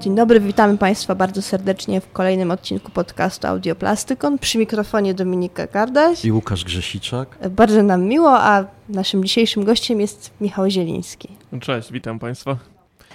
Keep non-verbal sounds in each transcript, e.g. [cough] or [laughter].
Dzień dobry, witamy Państwa bardzo serdecznie w kolejnym odcinku podcastu Audioplastykon. Przy mikrofonie Dominika Gardaś. I Łukasz Grzesiczak. Bardzo nam miło, a naszym dzisiejszym gościem jest Michał Zieliński. Cześć, witam Państwa.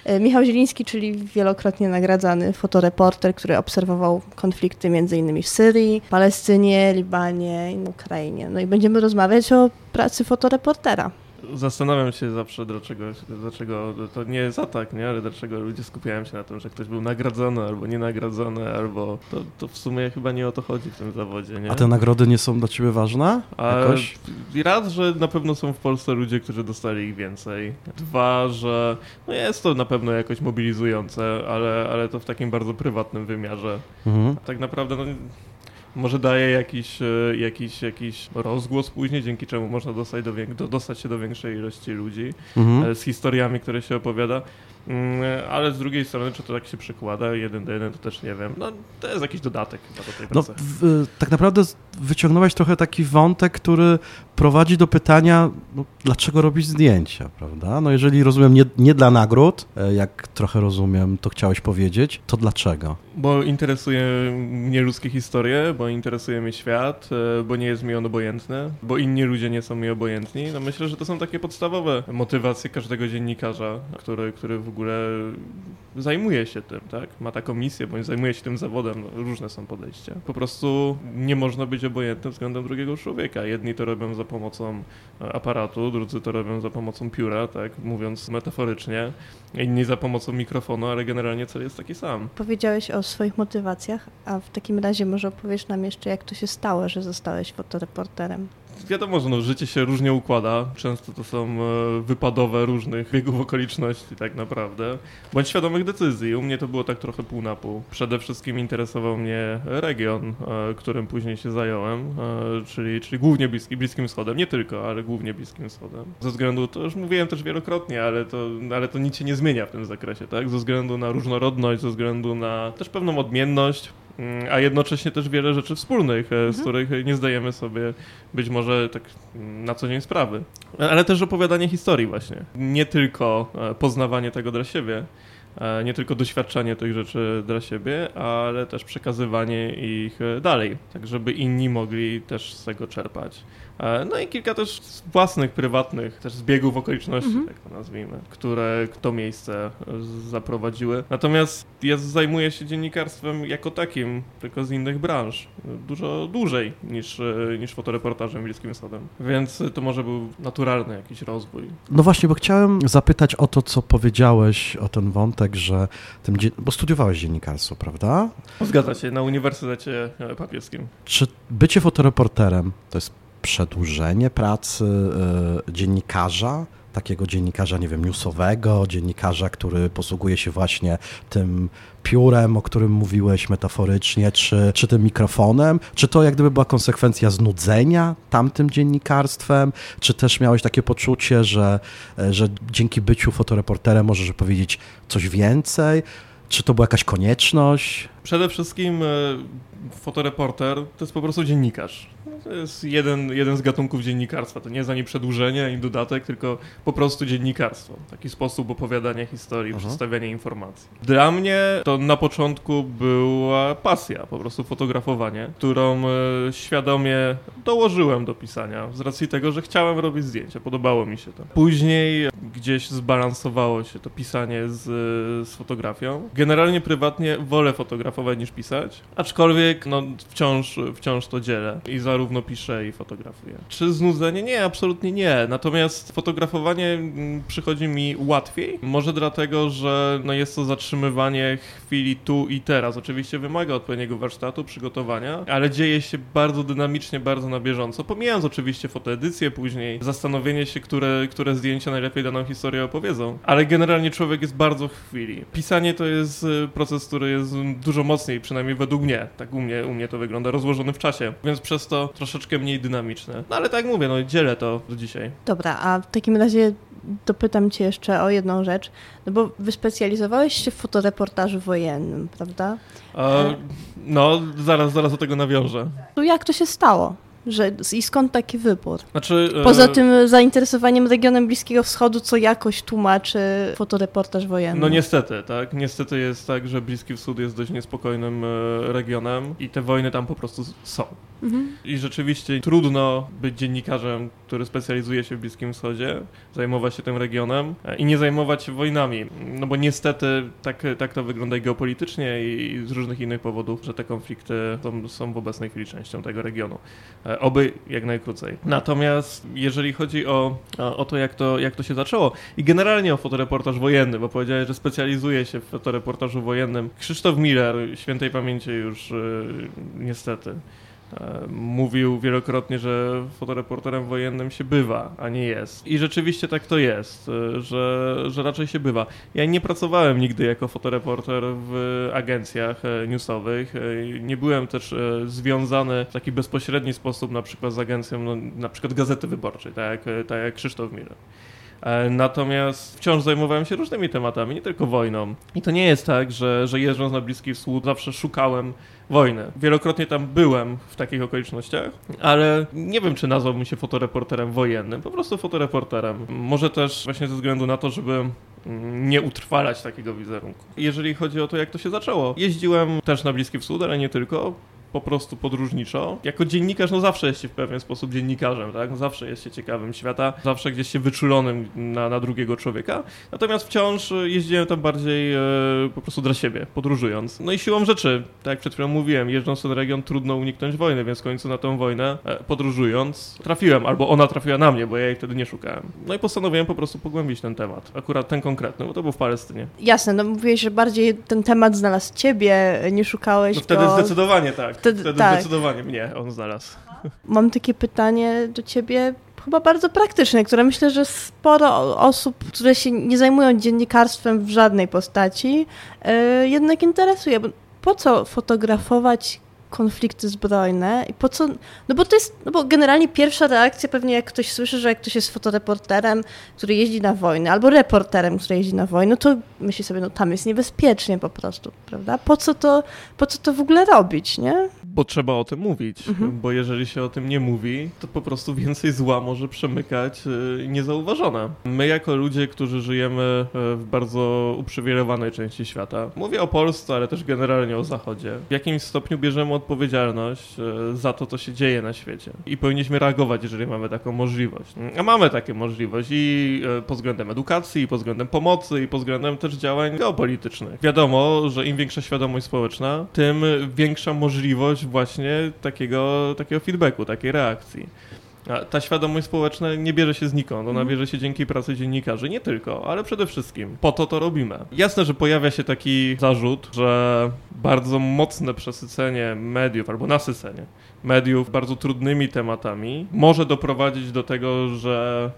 E, Michał Zieliński, czyli wielokrotnie nagradzany fotoreporter, który obserwował konflikty m.in. w Syrii, Palestynie, Libanie i Ukrainie. No i będziemy rozmawiać o pracy fotoreportera. Zastanawiam się zawsze, dlaczego, dlaczego to nie jest atak, nie? ale dlaczego ludzie skupiają się na tym, że ktoś był nagradzany albo nie nagradzany, albo to, to w sumie chyba nie o to chodzi w tym zawodzie. Nie? A te nagrody nie są dla ciebie ważne? Jakoś? A raz, że na pewno są w Polsce ludzie, którzy dostali ich więcej. Dwa, że no jest to na pewno jakoś mobilizujące, ale, ale to w takim bardzo prywatnym wymiarze. Mhm. Tak naprawdę no, może daje jakiś, e, jakiś, jakiś rozgłos później, dzięki czemu można dostać, do, dostać się do większej ilości ludzi mhm. E, z historiami, które się opowiada. Mm, ale z drugiej strony, czy to tak się przekłada jeden do jeden, to też nie wiem. No, to jest jakiś dodatek chyba do tej pracy. No, w, tak naprawdę wyciągnąłeś trochę taki wątek, który prowadzi do pytania, no, dlaczego robisz zdjęcia, prawda? No jeżeli rozumiem, nie, nie dla nagród, e, jak trochę rozumiem, to chciałeś powiedzieć, to dlaczego? Bo interesuje mnie ludzkie historie, bo interesuje mnie świat, e, bo nie jest mi on obojętny, bo inni ludzie nie są mi obojętni. No myślę, że to są takie podstawowe motywacje każdego dziennikarza, który, który w ogóle zajmuje się tym, tak? Ma taką misję, bądź zajmuje się tym zawodem, no, różne są podejścia. Po prostu nie można być obojętnym względem drugiego człowieka. Jedni to robią za pomocą e, aparatu, drudzy to robią za pomocą pióra, tak? Mówiąc metaforycznie, inni za pomocą mikrofonu, ale generalnie cel jest taki sam. Powiedziałeś o swoich motywacjach, a w takim razie może opowiesz nam jeszcze, jak to się stało, że zostałeś fotoreporterem? Wiadomo, że no, życie się różnie układa. Często to są e, wypadowe różnych biegów okoliczności tak naprawdę, bądź świadomych decyzji. U mnie to było tak trochę pół na pół. Przede wszystkim interesował mnie region, e, którym później się zająłem, e, czyli, czyli głównie Bliski, Bliskim Wschodem. Nie tylko, ale głównie Bliskim Wschodem. Ze względu, to już mówiłem też wielokrotnie, ale to, ale to nic się nie zmienia w tym zakresie, tak? Ze względu na różnorodność, ze względu na też pewną odmienność a jednocześnie też wiele rzeczy wspólnych, e, z mhm. których nie zdajemy sobie być może tak na co dzień sprawy. Ale też opowiadanie historii właśnie. Nie tylko e, poznawanie tego dla siebie, nie tylko doświadczanie tych rzeczy dla siebie, ale też przekazywanie ich dalej, tak żeby inni mogli też z tego czerpać. E, no i kilka też własnych, prywatnych też zbiegów okoliczności, mhm. tak to nazwijmy, które to miejsce zaprowadziły. Natomiast ja zajmuję się dziennikarstwem jako takim, tylko z innych branż. Dużo dłużej niż, e, niż fotoreportażem Bliskim Wschodem. Więc to może był naturalny jakiś rozwój. No właśnie, bo chciałem zapytać o to, co powiedziałeś, o ten wątek, że tym, bo studiowałeś dziennikarstwo, prawda? Zgadza się, na Uniwersytecie Papieskim. Czy bycie fotoreporterem to jest przedłużenie pracy e, dziennikarza, takiego dziennikarza, nie wiem, newsowego, dziennikarza, który posługuje się właśnie tym piórem, o którym mówiłeś metaforycznie, czy, czy tym mikrofonem? Czy to jak gdyby była konsekwencja znudzenia tamtym dziennikarstwem? Czy też miałeś takie poczucie, że, że dzięki byciu fotoreporterem możesz powiedzieć coś więcej? Czy to była jakaś konieczność? Przede wszystkim e, fotoreporter to jest po prostu dziennikarz. To jest jeden, jeden z gatunków dziennikarstwa. To nie jest ani przedłużenie, ani dodatek, tylko po prostu dziennikarstwo. Taki sposób opowiadania historii, uh przedstawiania informacji. Dla mnie to na początku była pasja, po prostu fotografowanie, którą e, świadomie dołożyłem do pisania, z racji tego, że chciałem robić zdjęcia, podobało mi się to. Później gdzieś zbalansowało się to pisanie z, z fotografią. Generalnie prywatnie wolę fotografować niż pisać, aczkolwiek no, wciąż, wciąż to dzielę i zarówno piszę i fotografuję. Czy znudzenie? Nie, absolutnie nie. Natomiast fotografowanie mm, przychodzi mi łatwiej. Może dlatego, że no, jest to zatrzymywanie chwili tu i teraz. Oczywiście wymaga odpowiedniego warsztatu, przygotowania, ale dzieje się bardzo dynamicznie, bardzo na bieżąco. Pomijając oczywiście fotoedycję później, zastanowienie się, które, które zdjęcia najlepiej daną historię opowiedzą. Ale generalnie człowiek jest bardzo w chwili. Pisanie to jest y, proces, który jest dużo mocniej, przynajmniej według mnie. Tak u mnie, u mnie to wygląda, rozłożony w czasie. Więc przez to troszeczkę mniej dynamiczne. No ale tak jak mówię, no dzielę to do dzisiaj. Dobra, a w takim razie dopytam cię jeszcze o jedną rzecz, no bo wyspecjalizowałeś się w fotoreportażu wojennym, prawda? E, no, zaraz, zaraz do tego nawiążę. To jak to się stało? Że, I skąd taki wybór? Znaczy, Poza e... tym zainteresowaniem regionem Bliskiego Wschodu, co jakoś tłumaczy fotoreportaż wojenny. No niestety, tak. Niestety jest tak, że Bliski Wschód jest dość niespokojnym e, regionem i te wojny tam po prostu są. Mhm. I rzeczywiście trudno być dziennikarzem, który specjalizuje się w Bliskim Wschodzie, zajmować się tym regionem e, i nie zajmować się wojnami. No bo niestety tak, tak to wygląda geopolitycznie i z różnych innych powodów, że te konflikty są, są w obecnej chwili częścią tego regionu. E, oby jak najkrócej. Natomiast jeżeli chodzi o, o to, jak to, jak to się zaczęło i generalnie o fotoreportaż wojenny, bo powiedziałeś, że specjalizuje się w fotoreportażu wojennym. Krzysztof Miller, świętej pamięci już yy, niestety, E, mówił wielokrotnie, że fotoreporterem wojennym się bywa, a nie jest. I rzeczywiście tak to jest, e, że, że raczej się bywa. Ja nie pracowałem nigdy jako fotoreporter w agencjach e, newsowych. Nie byłem też związany w taki bezpośredni sposób na przykład z agencją, no, na przykład Gazety Wyborczej, tak jak, tak jak Krzysztof Miller. Natomiast wciąż zajmowałem się różnymi tematami, nie tylko wojną. I to nie jest tak, że, że jeżdżąc na Bliski Wschód zawsze szukałem wojnę. Wielokrotnie tam byłem w takich okolicznościach, ale nie wiem, czy nazwałbym się fotoreporterem wojennym, po prostu fotoreporterem. Może też właśnie ze względu na to, żeby mm, nie utrwalać takiego wizerunku. Jeżeli chodzi o to, jak to się zaczęło, jeździłem też na Bliski Wschód, ale nie tylko po prostu podróżniczo. Jako dziennikarz, no zawsze jest się w pewien sposób dziennikarzem, tak? No zawsze jest się ciekawym świata, zawsze gdzieś się wyczulonym na, na drugiego człowieka. Natomiast wciąż jeździłem tam bardziej e, po prostu dla siebie, podróżując. No i siłą rzeczy, tak jak przed chwilą mówiłem, jeżdżąc ten region trudno uniknąć wojny, więc w końcu na tę wojnę e, podróżując trafiłem, albo ona trafiła na mnie, bo ja jej wtedy nie szukałem. No i postanowiłem po prostu pogłębić ten temat, akurat ten konkretny, bo to był w Palestynie. Jasne, no mówiłeś, że bardziej ten temat znalazł ciebie, nie szukałeś No wtedy go... zdecydowanie tak. Wtedy, wtedy tak. zdecydowanie mnie on znalazł. Mam takie pytanie do ciebie, chyba bardzo praktyczne, które myślę, że sporo osób, które się nie zajmują dziennikarstwem w żadnej postaci, yy, jednak interesuje. Po co fotografować konflikty zbrojne i po co, no bo to jest, no bo generalnie pierwsza reakcja pewnie jak ktoś słyszy, że jak ktoś jest fotoreporterem, który jeździ na wojnę, albo reporterem, który jeździ na wojnę, to myśli sobie, no tam jest niebezpiecznie po prostu, prawda? Po co to, po co to w ogóle robić, nie? Bo trzeba o tym mówić, mhm. bo jeżeli się o tym nie mówi, to po prostu więcej zła może przemykać yy, niezauważone. My jako ludzie, którzy żyjemy y, w bardzo uprzywilejowanej części świata, mówię o Polsce, ale też generalnie o Zachodzie, w jakimś stopniu bierzemy odpowiedzialność e, za to, co się dzieje na świecie. I powinniśmy reagować, jeżeli mamy taką możliwość. A mamy taką możliwość i e, pod względem edukacji, i pod względem pomocy, i pod względem też działań geopolitycznych. Wiadomo, że im większa świadomość społeczna, tym większa możliwość właśnie takiego, takiego feedbacku, takiej reakcji. A ta świadomość społeczna nie bierze się znikąd, ona mhm. bierze się dzięki pracy dziennikarzy, nie tylko, ale przede wszystkim po to to robimy. Jasne, że pojawia się taki zarzut, że bardzo mocne przesycenie mediów albo nasycenie mediów bardzo trudnymi tematami może doprowadzić do tego, że,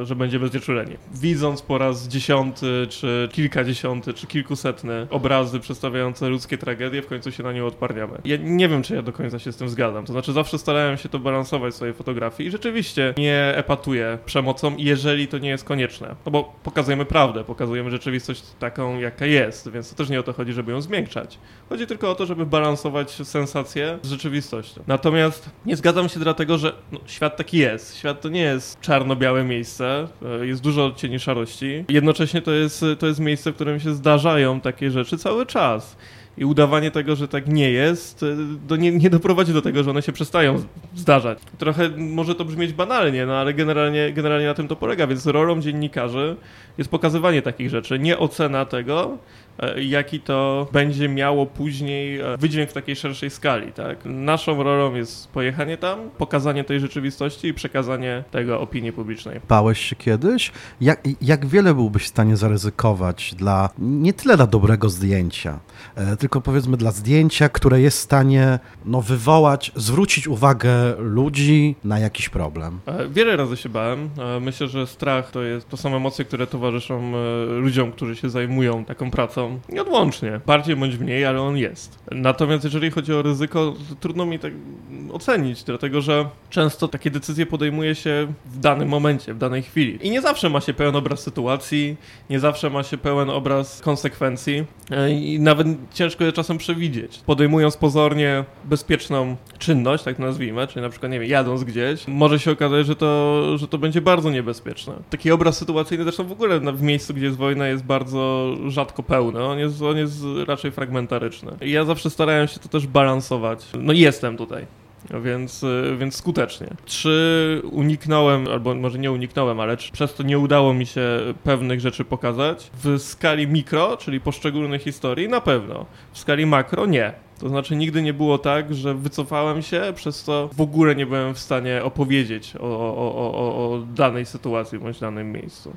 e, że będziemy znieczuleni. Widząc po raz dziesiąty, czy kilkadziesiąty, czy kilkusetny obrazy przedstawiające ludzkie tragedie, w końcu się na nie odparniamy. Ja nie wiem, czy ja do końca się z tym zgadzam. To znaczy zawsze starałem się to balansować w swojej fotografii i rzeczywiście nie epatuję przemocą, jeżeli to nie jest konieczne. No bo pokazujemy prawdę, pokazujemy rzeczywistość taką, jaka jest, więc to też nie o to chodzi, żeby ją zmiękczać. Chodzi tylko o to, żeby balansować sensację z rzeczywistością. Natomiast nie zgadzam się dlatego, że no, świat taki jest. Świat to nie jest czarno-białe miejsce, e, jest dużo cieni szarości. Jednocześnie to jest, to jest miejsce, w którym się zdarzają takie rzeczy cały czas. I udawanie tego, że tak nie jest, e, do, nie, nie doprowadzi do tego, że one się przestają zdarzać. Trochę może to brzmieć banalnie, no ale generalnie, generalnie na tym to polega, więc rolą dziennikarzy jest pokazywanie takich rzeczy, nie ocena tego, E, jaki to będzie miało później e, wydźwięk w takiej szerszej skali. Tak? Naszą rolą jest pojechanie tam, pokazanie tej rzeczywistości i przekazanie tego opinii publicznej. Bałeś się kiedyś? Jak, jak wiele byłbyś w stanie zaryzykować dla nie tyle dla dobrego zdjęcia, e, tylko powiedzmy dla zdjęcia, które jest w stanie no, wywołać, zwrócić uwagę ludzi na jakiś problem? Wiele razy się bałem. Myślę, że strach to, jest, to są emocje, które towarzyszą ludziom, którzy się zajmują taką pracą Nieodłącznie. Bardziej bądź mniej, ale on jest. Natomiast jeżeli chodzi o ryzyko, trudno mi tak ocenić, dlatego że często takie decyzje podejmuje się w danym momencie, w danej chwili. I nie zawsze ma się pełen obraz sytuacji, nie zawsze ma się pełen obraz konsekwencji. E, I nawet ciężko je czasem przewidzieć. Podejmując pozornie bezpieczną czynność, tak nazwijmy, czyli na przykład, nie wiem, jadąc gdzieś, może się okazać, że to, że to będzie bardzo niebezpieczne. Taki obraz sytuacyjny zresztą w ogóle w miejscu, gdzie jest wojna, jest bardzo rzadko pełny. On jest, on jest raczej fragmentaryczny. I ja zawsze starałem się to też balansować. No i jestem tutaj. Więc, więc skutecznie. Czy uniknąłem, albo może nie uniknąłem, ale czy przez to nie udało mi się pewnych rzeczy pokazać? W skali mikro, czyli poszczególnych historii, na pewno. W skali makro nie. To znaczy nigdy nie było tak, że wycofałem się, przez to w ogóle nie byłem w stanie opowiedzieć o, o, o, o danej sytuacji bądź danym miejscu.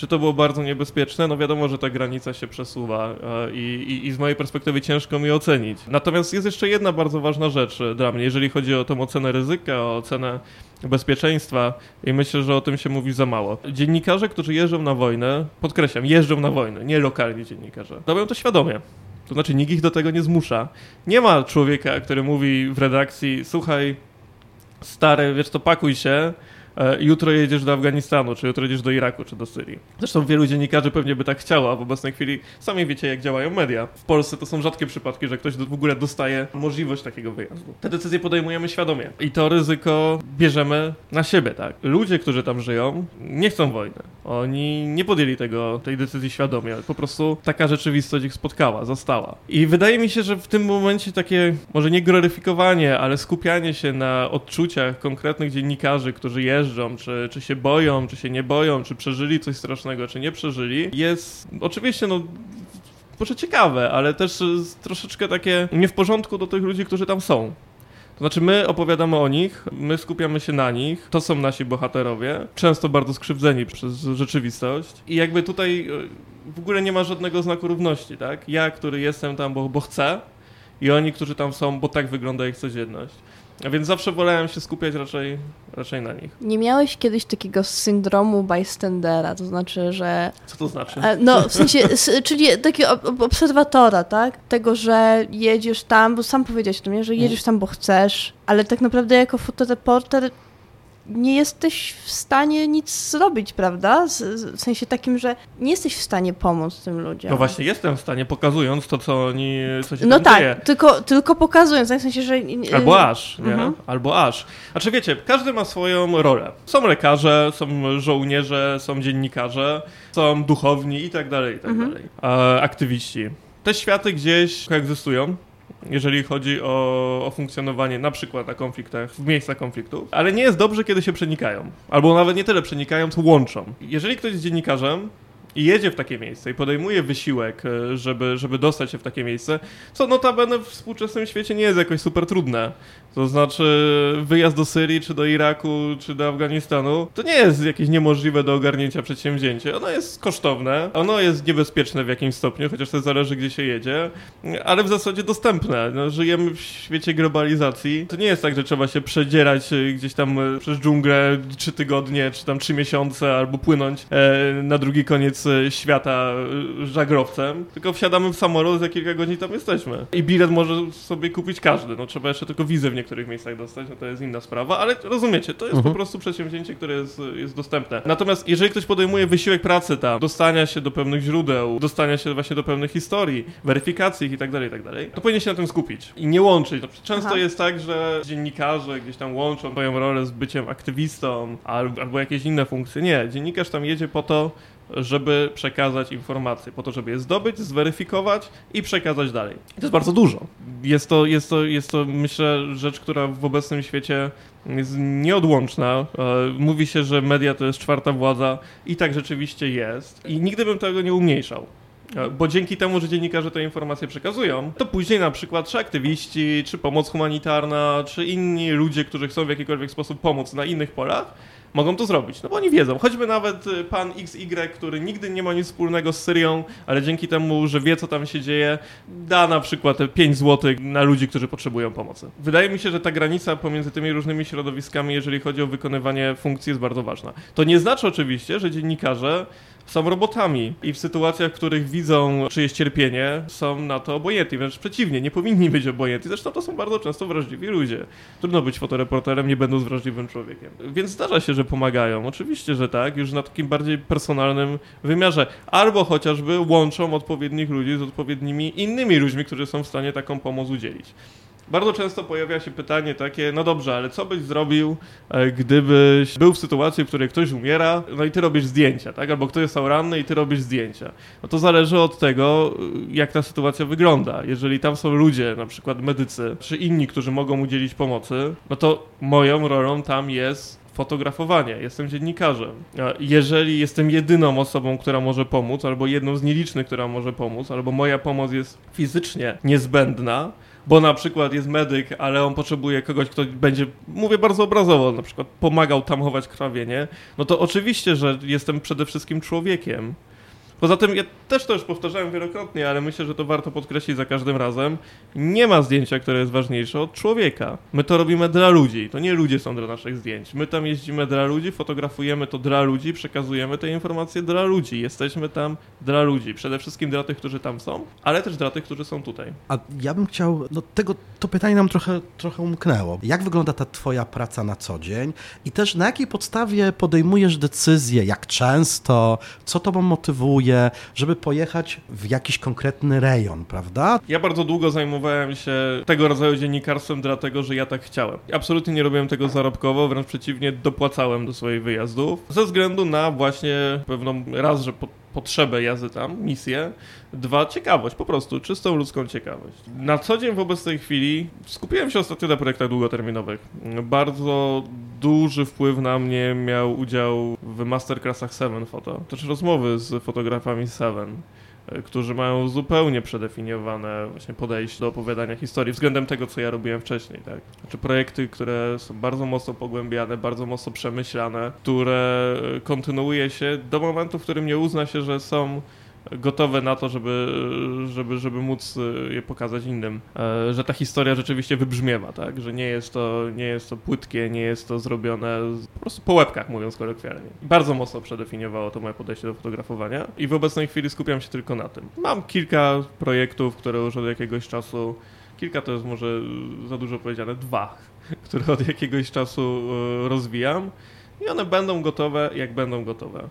Czy to było bardzo niebezpieczne? No wiadomo, że ta granica się przesuwa e, i, i, i, z mojej perspektywy ciężko mi ocenić. Natomiast jest jeszcze jedna bardzo ważna rzecz e, dla mnie, jeżeli chodzi o tą ocenę ryzyka, o ocenę bezpieczeństwa i myślę, że o tym się mówi za mało. Dziennikarze, którzy jeżdżą na wojnę, podkreślam, jeżdżą na wojnę, nie lokalni dziennikarze, robią to świadomie. To znaczy nikt ich do tego nie zmusza. Nie ma człowieka, który mówi w redakcji, słuchaj, stary, wiesz, to pakuj się, jutro jedziesz do Afganistanu, czy jutro jedziesz do Iraku, czy do Syrii. Zresztą wielu dziennikarzy pewnie by tak chciało, a w obecnej chwili sami wiecie, jak działają media. W Polsce to są rzadkie przypadki, że ktoś w ogóle dostaje możliwość takiego wyjazdu. Te decyzje podejmujemy świadomie i to ryzyko bierzemy na siebie, tak. Ludzie, którzy tam żyją, nie chcą wojny. Oni nie podjęli tego, tej decyzji świadomie, po prostu taka rzeczywistość ich spotkała, została. I wydaje mi się, że w tym momencie takie, może nie gloryfikowanie, ale skupianie się na odczuciach konkretnych dziennikarzy, którzy jeżdżą, czy, czy się boją, czy się nie boją, czy przeżyli coś strasznego, czy nie przeżyli, jest oczywiście no może ciekawe, ale też troszeczkę takie nie w porządku do tych ludzi, którzy tam są. To znaczy, my opowiadamy o nich, my skupiamy się na nich, to są nasi bohaterowie, często bardzo skrzywdzeni przez rzeczywistość. I jakby tutaj e, w ogóle nie ma żadnego znaku równości, tak? Ja, który jestem tam, bo, bo chcę, i oni, którzy tam są, bo tak wygląda ich codzienność. A więc zawsze wolałem się skupiać raczej, raczej na nich. Nie miałeś kiedyś takiego syndromu bystandera, to znaczy, że... Co to znaczy? No, w sensie, czyli takiego obserwatora, tak? Tego, że jedziesz tam, bo sam powiedziałeś o tym, że jedziesz tam, bo chcesz, ale tak naprawdę jako fotoreporter nie jesteś w stanie nic zrobić, prawda? W sensie takim, że nie jesteś w stanie pomóc tym ludziom. No właśnie jestem w stanie, pokazując to, co oni, co się No tak, dzieje. tylko, tylko pokazując, w sensie, że... Albo aż, nie? Mhm. Albo aż. Znaczy wiecie, każdy ma swoją rolę. Są lekarze, są żołnierze, są dziennikarze, są duchowni i tak dalej, i tak mhm. dalej. aktywiści. Te światy gdzieś koegzystują jeżeli chodzi o, o, funkcjonowanie na przykład na konfliktach, w miejscach konfliktów, ale nie jest dobrze, kiedy się przenikają. Albo nawet nie tyle przenikają, co łączą. Jeżeli ktoś jest dziennikarzem, i jedzie w takie miejsce i podejmuje wysiłek, e, żeby, żeby dostać się w takie miejsce, co notabene w współczesnym świecie nie jest jakoś super trudne. To znaczy wyjazd do Syrii, czy do Iraku, czy do Afganistanu, to nie jest jakieś niemożliwe do ogarnięcia przedsięwzięcie. Ono jest kosztowne, ono jest niebezpieczne w jakimś stopniu, chociaż to zależy gdzie się jedzie, ale w zasadzie dostępne. No, żyjemy w świecie globalizacji. To nie jest tak, że trzeba się przedzierać e, gdzieś tam e, przez dżunglę trzy tygodnie, czy tam trzy miesiące, albo płynąć na drugi koniec świata y, żagrowcem, tylko wsiadamy w samolot, za kilka godzin tam jesteśmy. I bilet może sobie kupić każdy, no trzeba jeszcze tylko wizę w niektórych miejscach dostać, no to jest inna sprawa, ale rozumiecie, to jest mhm. po prostu przedsięwzięcie, które jest, jest dostępne. Natomiast jeżeli ktoś podejmuje wysiłek pracy tam, dostania się do pewnych źródeł, dostania się właśnie do pewnych historii, weryfikacji ich i tak dalej, i tak dalej, to powinien się na tym skupić i nie łączyć. No, często Aha. jest tak, że dziennikarze gdzieś tam łączą swoją rolę z byciem aktywistą albo, albo jakieś inne funkcje. Nie, dziennikarz tam jedzie po to, żeby przekazać informacje, po to, żeby je zdobyć, zweryfikować i przekazać dalej. To jest bardzo dużo. Jest to, jest to, jest to myślę, rzecz, która w obecnym świecie jest nieodłączna. E, mówi się, że media to jest czwarta władza i tak rzeczywiście jest. I nigdy bym tego nie umniejszał. E, bo dzięki temu, że dziennikarze te informacje przekazują, to później na przykład czy aktywiści, czy pomoc humanitarna, czy inni ludzie, którzy chcą w jakikolwiek sposób pomóc na innych polach, mogą to zrobić. No bo oni wiedzą. Choćby nawet y, pan XY, który nigdy nie ma nic wspólnego z Syrią, ale dzięki temu, że wie, co tam się dzieje, da na przykład 5 zł na ludzi, którzy potrzebują pomocy. Wydaje mi się, że ta granica pomiędzy tymi różnymi środowiskami, jeżeli chodzi o wykonywanie funkcji, jest bardzo ważna. To nie znaczy oczywiście, że dziennikarze są robotami i w sytuacjach, w których widzą czyjeś cierpienie, są na to obojętni, wręcz przeciwnie, nie powinni być obojętni. Zresztą to są bardzo często wrażliwi ludzie. Trudno być fotoreporterem, nie będąc wrażliwym człowiekiem. Więc zdarza się, że pomagają. Oczywiście, że tak, już na takim bardziej personalnym wymiarze. Albo chociażby łączą odpowiednich ludzi z odpowiednimi innymi ludźmi, którzy są w stanie taką pomoc udzielić. Bardzo często pojawia się pytanie takie, no dobrze, ale co byś zrobił, e, gdybyś był w sytuacji, w której ktoś umiera, no i ty robisz zdjęcia, tak? Albo ktoś jest ranny i ty robisz zdjęcia. No to zależy od tego, jak ta sytuacja wygląda. Jeżeli tam są ludzie, na przykład medycy, czy inni, którzy mogą udzielić pomocy, no to moją rolą tam jest fotografowanie, jestem dziennikarzem. Jeżeli jestem jedyną osobą, która może pomóc, albo jedną z nielicznych, która może pomóc, albo moja pomoc jest fizycznie niezbędna, bo na przykład jest medyk, ale on potrzebuje kogoś, kto będzie, mówię bardzo obrazowo, na przykład pomagał tamować krwawienie, no to oczywiście, że jestem przede wszystkim człowiekiem. Poza tym, ja też to już powtarzałem wielokrotnie, ale myślę, że to warto podkreślić za każdym razem. Nie ma zdjęcia, które jest ważniejsze od człowieka. My to robimy dla ludzi. To nie ludzie są dla naszych zdjęć. My tam jeździmy dla ludzi, fotografujemy to dla ludzi, przekazujemy te informacje dla ludzi. Jesteśmy tam dla ludzi. Przede wszystkim dla tych, którzy tam są, ale też dla tych, którzy są tutaj. A ja bym chciał, no tego, to pytanie nam trochę, trochę umknęło. Jak wygląda ta twoja praca na co dzień i też na jakiej podstawie podejmujesz decyzje, jak często, co tobą motywuje, żeby pojechać w jakiś konkretny rejon, prawda? Ja bardzo długo zajmowałem się tego rodzaju dziennikarstwem, dlatego że ja tak chciałem. Absolutnie nie robiłem tego zarobkowo, wręcz przeciwnie, dopłacałem do swoich wyjazdów ze względu na właśnie pewną raz, że po potrzebę jazdy tam, misję, dwa, ciekawość, po prostu, czystą ludzką ciekawość. Na co dzień wobec tej chwili skupiłem się ostatnio na projektach długoterminowych. Bardzo duży wpływ na mnie miał udział w masterclassach Seven Photo, też rozmowy z fotografami Seven którzy mają zupełnie przedefiniowane właśnie podejście do opowiadania historii względem tego, co ja robiłem wcześniej. Tak? Znaczy projekty, które są bardzo mocno pogłębiane, bardzo mocno przemyślane, które kontynuuje się do momentu, w którym nie uzna się, że są gotowe na to, żeby, żeby, żeby móc e, je pokazać innym. E, że ta historia rzeczywiście wybrzmiewa, tak? Że nie jest to, nie jest to płytkie, nie jest to zrobione po prostu po łebkach, mówiąc kolokwialnie. Bardzo mocno przedefiniowało to moje podejście do fotografowania i w obecnej chwili skupiam się tylko na tym. Mam kilka projektów, które już od jakiegoś czasu, kilka to jest może za dużo powiedziane, dwa, [laughs] które od jakiegoś czasu e, rozwijam i one będą gotowe, jak będą gotowe.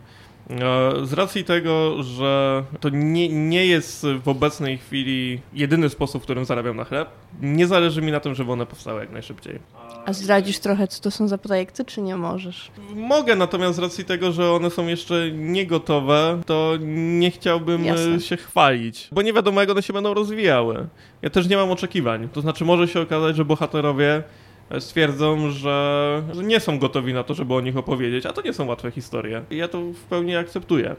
E, z racji tego, że to nie, nie jest w obecnej chwili jedyny sposób, w którym zarabiam na chleb, nie zależy mi na tym, żeby one powstały jak najszybciej. A zdradzisz trochę, co to są za projekty, czy nie możesz? Mogę, natomiast z racji tego, że one są jeszcze nie gotowe, to nie chciałbym Jasne. się chwalić, bo nie wiadomo, jak one się będą rozwijały. Ja też nie mam oczekiwań. To znaczy, może się okazać, że bohaterowie stwierdzą, że, nie są gotowi na to, żeby o nich opowiedzieć, a to nie są łatwe historie. I ja to w pełni akceptuję.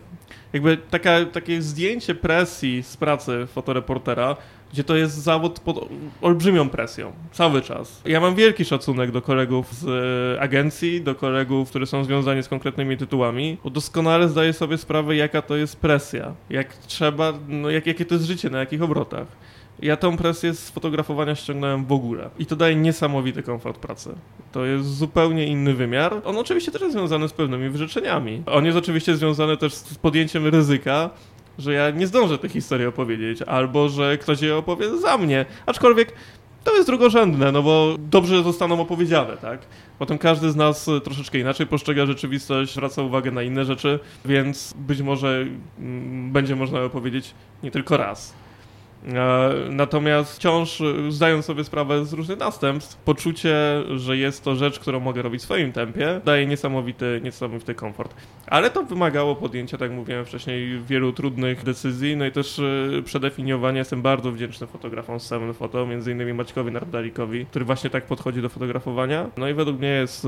Jakby taka, takie zdjęcie presji z pracy fotoreportera, gdzie to jest zawód pod olbrzymią presją, cały czas. Ja mam wielki szacunek do kolegów z e, agencji, do kolegów, którzy są związani z konkretnymi tytułami, bo doskonale zdaję sobie sprawę, jaka to jest presja, jak trzeba, no, jak, jakie to jest życie, na jakich obrotach. Ja tą presję z fotografowania ściągnąłem w ogóle. I to daje niesamowity komfort pracy. To jest zupełnie inny wymiar. On oczywiście też jest związany z pewnymi wyrzeczeniami. On jest oczywiście związany też z podjęciem ryzyka, że ja nie zdążę tej historii opowiedzieć, albo że ktoś je opowie za mnie. Aczkolwiek to jest drugorzędne, no bo dobrze zostaną opowiedziane, tak? Potem każdy z nas troszeczkę inaczej postrzega rzeczywistość, zwraca uwagę na inne rzeczy, więc być może mm, będzie można opowiedzieć nie tylko raz. E, natomiast wciąż e, zdając sobie sprawę z różnych następstw, poczucie, że jest to rzecz, którą mogę robić w swoim tempie, daje niesamowity, niesamowity komfort. Ale to wymagało podjęcia, tak jak mówiłem wcześniej, wielu trudnych decyzji, no i też e, przedefiniowania. Jestem bardzo wdzięczny fotografom z Seven Photo, między innymi Maćkowi Nardalikowi, który właśnie tak podchodzi do fotografowania. No i według mnie jest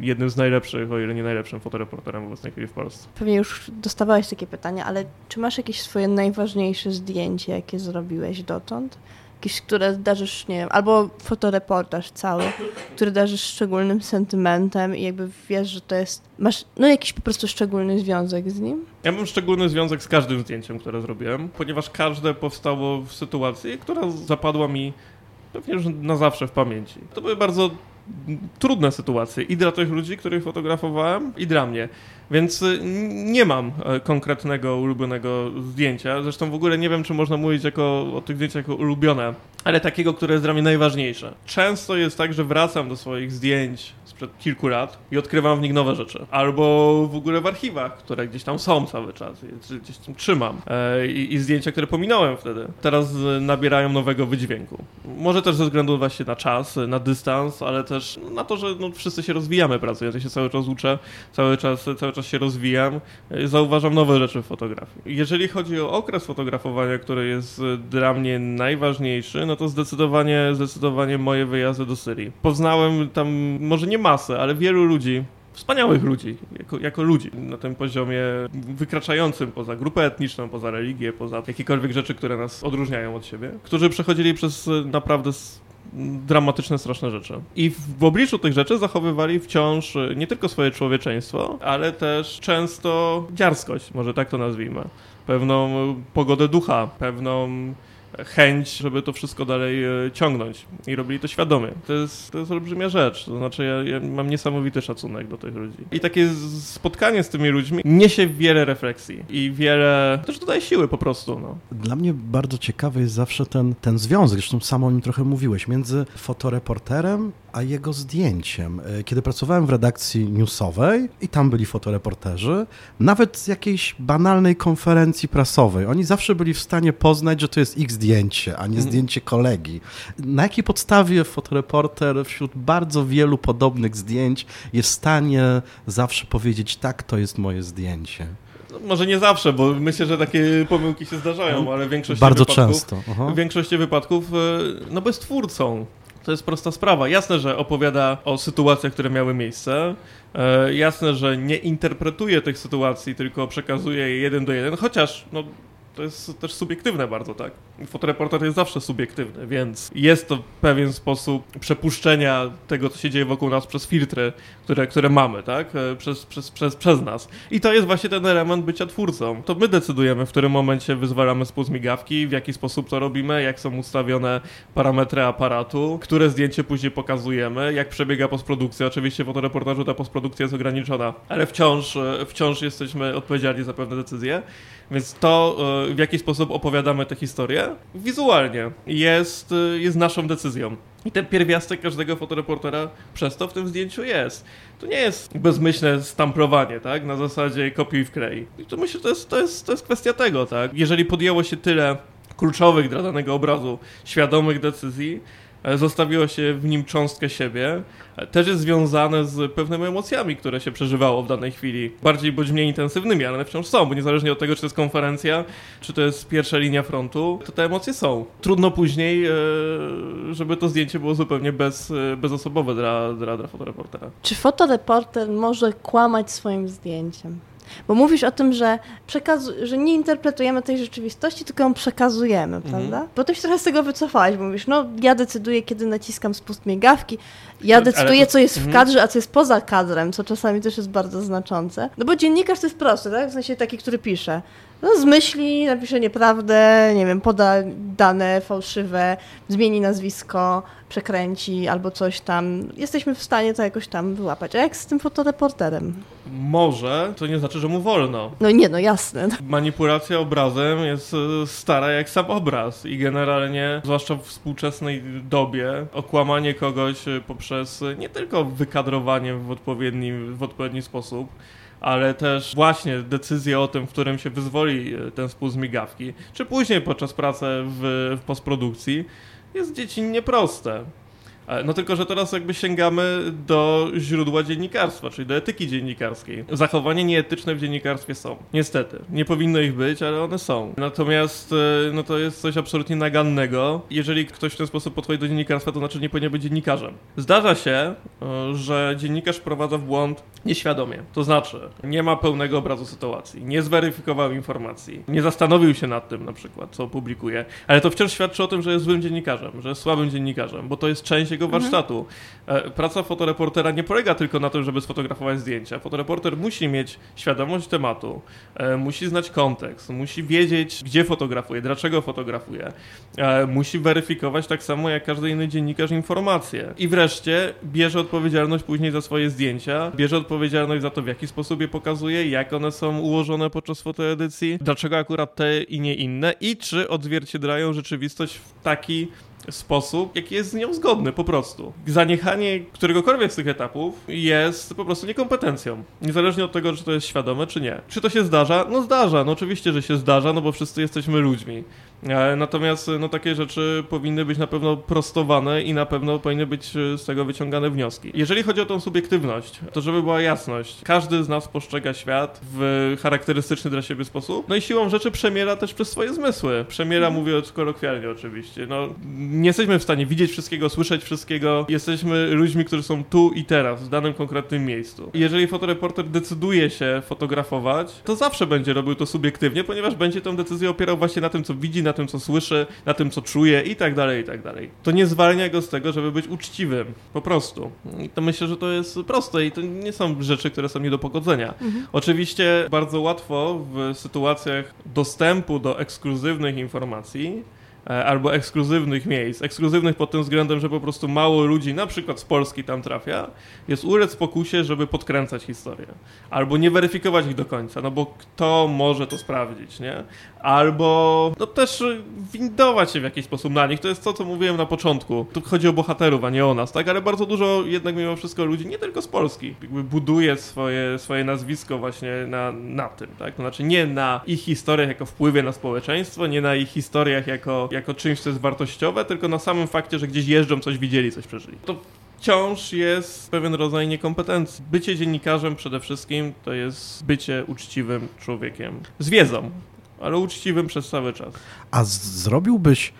jednym z najlepszych, o ile nie najlepszym fotoreporterem w obecnej chwili w Polsce. Pewnie już dostawałeś takie pytania, ale czy masz jakieś swoje najważniejsze zdjęcie zdjęcie, jakie zrobiłeś dotąd? Jakieś, które darzysz, nie wiem, albo fotoreportaż cały, który darzysz szczególnym sentymentem i jakby wiesz, że to jest, masz no jakiś po prostu szczególny związek z nim? Ja mam szczególny związek z każdym zdjęciem, które zrobiłem, ponieważ każde powstało w sytuacji, która zapadła mi pewnie już na zawsze w pamięci. To były bardzo trudne sytuacje i dla tych ludzi, których fotografowałem, i dla mnie. Więc y, nie mam e, konkretnego ulubionego zdjęcia. Zresztą w ogóle nie wiem, czy można mówić jako, o tych zdjęciach jako ulubione, ale takiego, które jest dla mnie najważniejsze. Często jest tak, że wracam do swoich zdjęć sprzed kilku lat i odkrywam w nich nowe rzeczy. Albo w ogóle w archiwach, które gdzieś tam są cały czas, gdzieś tam trzymam. E, I, I, zdjęcia, które pominąłem wtedy, teraz nabierają nowego wydźwięku. Może też ze względu właśnie na czas, na dystans, ale też na to, że no, wszyscy się rozwijamy pracując. Ja się cały czas uczę, cały czas, cały czas się rozwijam, e, zauważam nowe rzeczy w fotografii. Jeżeli chodzi o okres fotografowania, który jest dla mnie najważniejszy, no to zdecydowanie, zdecydowanie moje wyjazdy do Syrii. Poznałem tam, może nie masę, ale wielu ludzi, wspaniałych ludzi, jako, jako ludzi na tym poziomie wykraczającym poza grupę etniczną, poza religię, poza jakiekolwiek rzeczy, które nas odróżniają od siebie, którzy przechodzili przez naprawdę dramatyczne, straszne rzeczy. I w obliczu tych rzeczy zachowywali wciąż nie tylko swoje człowieczeństwo, ale też często dziarskość, może tak to nazwijmy. Pewną pogodę ducha, pewną chęć, żeby to wszystko dalej e, ciągnąć i robili to świadomie. To jest, to jest olbrzymia rzecz, to znaczy ja, ja, mam niesamowity szacunek do tych ludzi. I takie spotkanie z tymi ludźmi niesie wiele refleksji i wiele, też dodaje siły po prostu. No. Dla mnie bardzo ciekawy jest zawsze ten, ten związek, zresztą sam o nim trochę mówiłeś, między fotoreporterem a jego zdjęciem. E, kiedy pracowałem w redakcji newsowej i tam byli fotoreporterzy, nawet z jakiejś banalnej konferencji prasowej, oni zawsze byli w stanie poznać, że to jest ich zdjęcie, a nie mhm. zdjęcie kolegi. Na jakiej podstawie fotoreporter wśród bardzo wielu podobnych zdjęć jest w stanie zawsze powiedzieć, tak, to jest moje zdjęcie? No, może nie zawsze, bo myślę, że takie pomyłki się zdarzają, ale w większości Bardzo wypadków, często. Aha. W większości wypadków, e, no bo jest twórcą. To jest prosta sprawa. Jasne, że opowiada o sytuacjach, które miały miejsce. E, jasne, że nie interpretuje tych sytuacji, tylko przekazuje je jeden do jeden, chociaż no, to jest też subiektywne bardzo, tak? Fotoreporter jest zawsze subiektywny, więc jest to pewien sposób przepuszczenia tego, co się dzieje wokół nas przez filtry, które, które mamy, tak? E, przez, przez, przez, przez nas. I to jest właśnie ten element bycia twórcą. To my decydujemy, w którym momencie wyzwalamy spust migawki, w jaki sposób to robimy, jak są ustawione parametry aparatu, które zdjęcie później pokazujemy, jak przebiega postprodukcja. Oczywiście w fotoreportażu ta postprodukcja jest ograniczona, ale wciąż, e, wciąż jesteśmy odpowiedzialni za pewne decyzje. Więc to, e, w jaki sposób opowiadamy tę historię, wizualnie jest, e, jest naszą decyzją. I ten pierwiastek każdego fotoreportera przez to w tym zdjęciu jest. To nie jest bezmyślne stamplowanie, tak? Na zasadzie kopiuj w klej. I to myślę, że to jest, to, jest, to jest kwestia tego, tak? Jeżeli podjęło się tyle kluczowych dla danego obrazu, świadomych decyzji, zostawiło się w nim cząstkę siebie, e, też jest związane z pewnymi emocjami, które się przeżywało w danej chwili. Bardziej bądź mniej intensywnymi, ale wciąż są, bo niezależnie od tego, czy to jest konferencja, czy to jest pierwsza linia frontu, to te emocje są. Trudno później, e, żeby to zdjęcie było zupełnie bez, bezosobowe dla, dla, dla fotoreportera. Czy fotoreporter może kłamać swoim zdjęciem? Bo mówisz o tym, że, że nie interpretujemy tej rzeczywistości, tylko ją przekazujemy, mhm. prawda? Bo ty się trochę z tego wycofałeś, bo mówisz, no ja decyduję, kiedy naciskam spust migawki, ja decyduję, to, co jest mhm. w kadrze, a co jest poza kadrem, co czasami też jest bardzo znaczące. No bo dziennikarz to jest prosty, tak? W sensie taki, który pisze. No z myśli napisze nieprawdę, nie wiem, poda dane fałszywe, zmieni nazwisko, przekręci albo coś tam. Jesteśmy w stanie to jakoś tam wyłapać. A jak z tym fotoreporterem? Może, to nie znaczy, że mu wolno. No nie, no jasne. Manipulacja obrazem jest e, stara jak sam obraz i generalnie, zwłaszcza w współczesnej dobie, okłamanie kogoś e, poprzez nie tylko wykadrowanie w odpowiedni, w odpowiedni sposób, ale też właśnie decyzję o tym, w którym się wyzwoli e, ten spół z migawki, czy później podczas pracy w, w postprodukcji, jest dziecinnie proste. E, no tylko, że teraz jakby sięgamy do źródła dziennikarstwa, czyli do etyki dziennikarskiej. Zachowania nieetyczne w dziennikarstwie są. Niestety. Nie powinno ich być, ale one są. Natomiast e, no to jest coś absolutnie nagannego. Jeżeli ktoś w ten sposób podchodzi do dziennikarstwa, to znaczy nie powinien być dziennikarzem. Zdarza się, że dziennikarz wprowadza w błąd nieświadomie. To znaczy, nie ma pełnego obrazu sytuacji, nie zweryfikował informacji, nie zastanowił się nad tym na przykład, co publikuje, ale to wciąż świadczy o tym, że jest złym dziennikarzem, że jest słabym dziennikarzem, bo to jest część takiego mhm. warsztatu. E, praca fotoreportera nie polega tylko na tym, żeby sfotografować zdjęcia. Fotoreporter musi mieć świadomość tematu, e, musi znać kontekst, musi wiedzieć, gdzie fotografuje, dlaczego fotografuje. E, musi weryfikować tak samo jak każdy inny dziennikarz informacje. I wreszcie bierze odpowiedzialność później za swoje zdjęcia, bierze odpowiedzialność za to, w jaki sposób je pokazuje, jak one są ułożone podczas fotoedycji, dlaczego akurat te i nie inne i czy odzwierciedlają rzeczywistość w taki sposób, jaki jest z nią zgodny po prostu. Zaniechanie któregokolwiek z tych etapów jest po prostu niekompetencją. Niezależnie od tego, czy to jest świadome, czy nie. Czy to się zdarza? No zdarza, no oczywiście, że się zdarza, no bo wszyscy jesteśmy ludźmi. E, natomiast no, takie rzeczy powinny być na pewno prostowane i na pewno powinny być e, z tego wyciągane wnioski. Jeżeli chodzi o tą subiektywność, to żeby była jasność, każdy z nas postrzega świat w charakterystyczny dla siebie sposób, no i siłą rzeczy przemiera też przez swoje zmysły. Przemiera, mhm. mówię kolokwialnie oczywiście. No, nie jesteśmy w stanie widzieć wszystkiego, słyszeć wszystkiego. Jesteśmy ludźmi, którzy są tu i teraz, w danym konkretnym miejscu. Jeżeli fotoreporter decyduje się fotografować, to zawsze będzie robił to subiektywnie, ponieważ będzie tę decyzję opierał właśnie na tym, co widzi, na tym, co słyszy, na tym, co czuje i tak dalej, i tak dalej. To nie zwalnia go z tego, żeby być uczciwym. Po prostu. I to myślę, że to jest proste i to nie są rzeczy, które są nie do pogodzenia. Mhm. Oczywiście bardzo łatwo w sytuacjach dostępu do ekskluzywnych informacji albo ekskluzywnych miejsc, ekskluzywnych pod tym względem, że po prostu mało ludzi, na przykład z Polski tam trafia, jest ulec pokusie, żeby podkręcać historię. Albo nie weryfikować ich do końca, no bo kto może to sprawdzić, nie? Albo no też windować się w jakiś sposób na nich. To jest to, co mówiłem na początku. Tu chodzi o bohaterów, a nie o nas, tak? Ale bardzo dużo jednak mimo wszystko ludzi, nie tylko z Polski, jakby buduje swoje, swoje nazwisko właśnie na, na tym, tak? To znaczy nie na ich historiach jako wpływie na społeczeństwo, nie na ich historiach jako jako czymś, co jest wartościowe, tylko na samym fakcie, że gdzieś jeżdżą, coś widzieli, coś przeżyli. To wciąż jest pewien rodzaj niekompetencji. Bycie dziennikarzem przede wszystkim to jest bycie uczciwym człowiekiem. Z wiedzą, ale uczciwym przez cały czas. A zrobiłbyś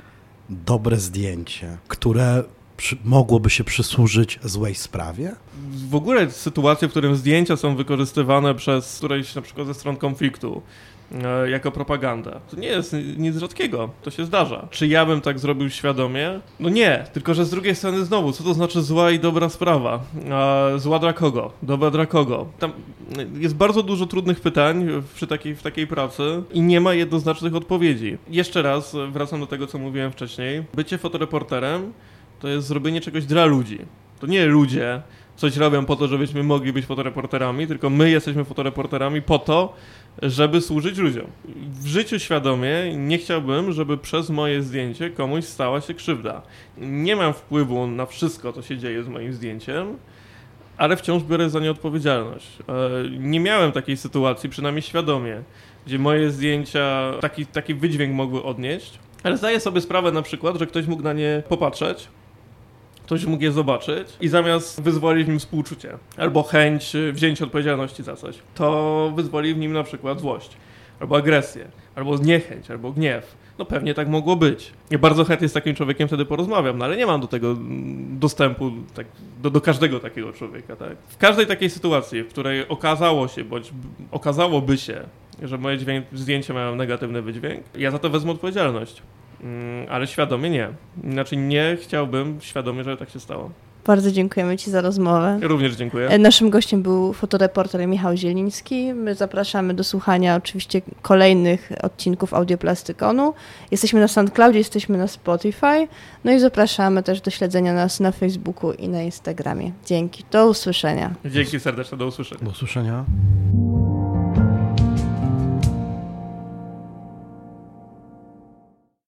dobre zdjęcie, które mogłoby się przysłużyć złej sprawie? W ogóle sytuacje, w którym zdjęcia są wykorzystywane przez którejś na przykład ze stron konfliktu, jako propaganda. To nie jest nic rzadkiego, to się zdarza. Czy ja bym tak zrobił świadomie? No nie, tylko że z drugiej strony znowu, co to znaczy zła i dobra sprawa? Zła dla kogo? Dobra dla kogo? Tam jest bardzo dużo trudnych pytań przy takiej, w takiej pracy i nie ma jednoznacznych odpowiedzi. Jeszcze raz wracam do tego, co mówiłem wcześniej. Bycie fotoreporterem to jest zrobienie czegoś dla ludzi. To nie ludzie coś robią po to, żebyśmy mogli być fotoreporterami, tylko my jesteśmy fotoreporterami po to, żeby służyć ludziom. W życiu świadomie nie chciałbym, żeby przez moje zdjęcie komuś stała się krzywda. Nie mam wpływu na wszystko, co się dzieje z moim zdjęciem, ale wciąż biorę za nie odpowiedzialność. E, nie miałem takiej sytuacji, przynajmniej świadomie, gdzie moje zdjęcia taki, taki wydźwięk mogły odnieść, ale zdaję sobie sprawę na przykład, że ktoś mógł na nie popatrzeć ktoś mógł je zobaczyć i zamiast wyzwolić w nim współczucie albo chęć wzięcia odpowiedzialności za coś, to wyzwoli w nim na przykład złość, albo agresję, albo niechęć, albo gniew. No pewnie tak mogło być. Ja bardzo chętnie z takim człowiekiem wtedy porozmawiam, no ale nie mam do tego dostępu tak, do, do każdego takiego człowieka. Tak? W każdej takiej sytuacji, w której okazało się, bądź okazałoby się, że moje dźwięk, zdjęcia mają negatywny wydźwięk, ja za to wezmę odpowiedzialność. Mm, ale świadomie nie. Znaczy nie chciałbym świadomie, żeby tak się stało. Bardzo dziękujemy Ci za rozmowę. Również dziękuję. E, naszym gościem był fotoreporter Michał Zieliński. My zapraszamy do słuchania oczywiście kolejnych odcinków Audioplastykonu. Jesteśmy na SoundCloudzie, jesteśmy na Spotify. No i zapraszamy też do śledzenia nas na Facebooku i na Instagramie. Dzięki. Do usłyszenia. Dzięki serdeczne. Do usłyszenia. Do usłyszenia.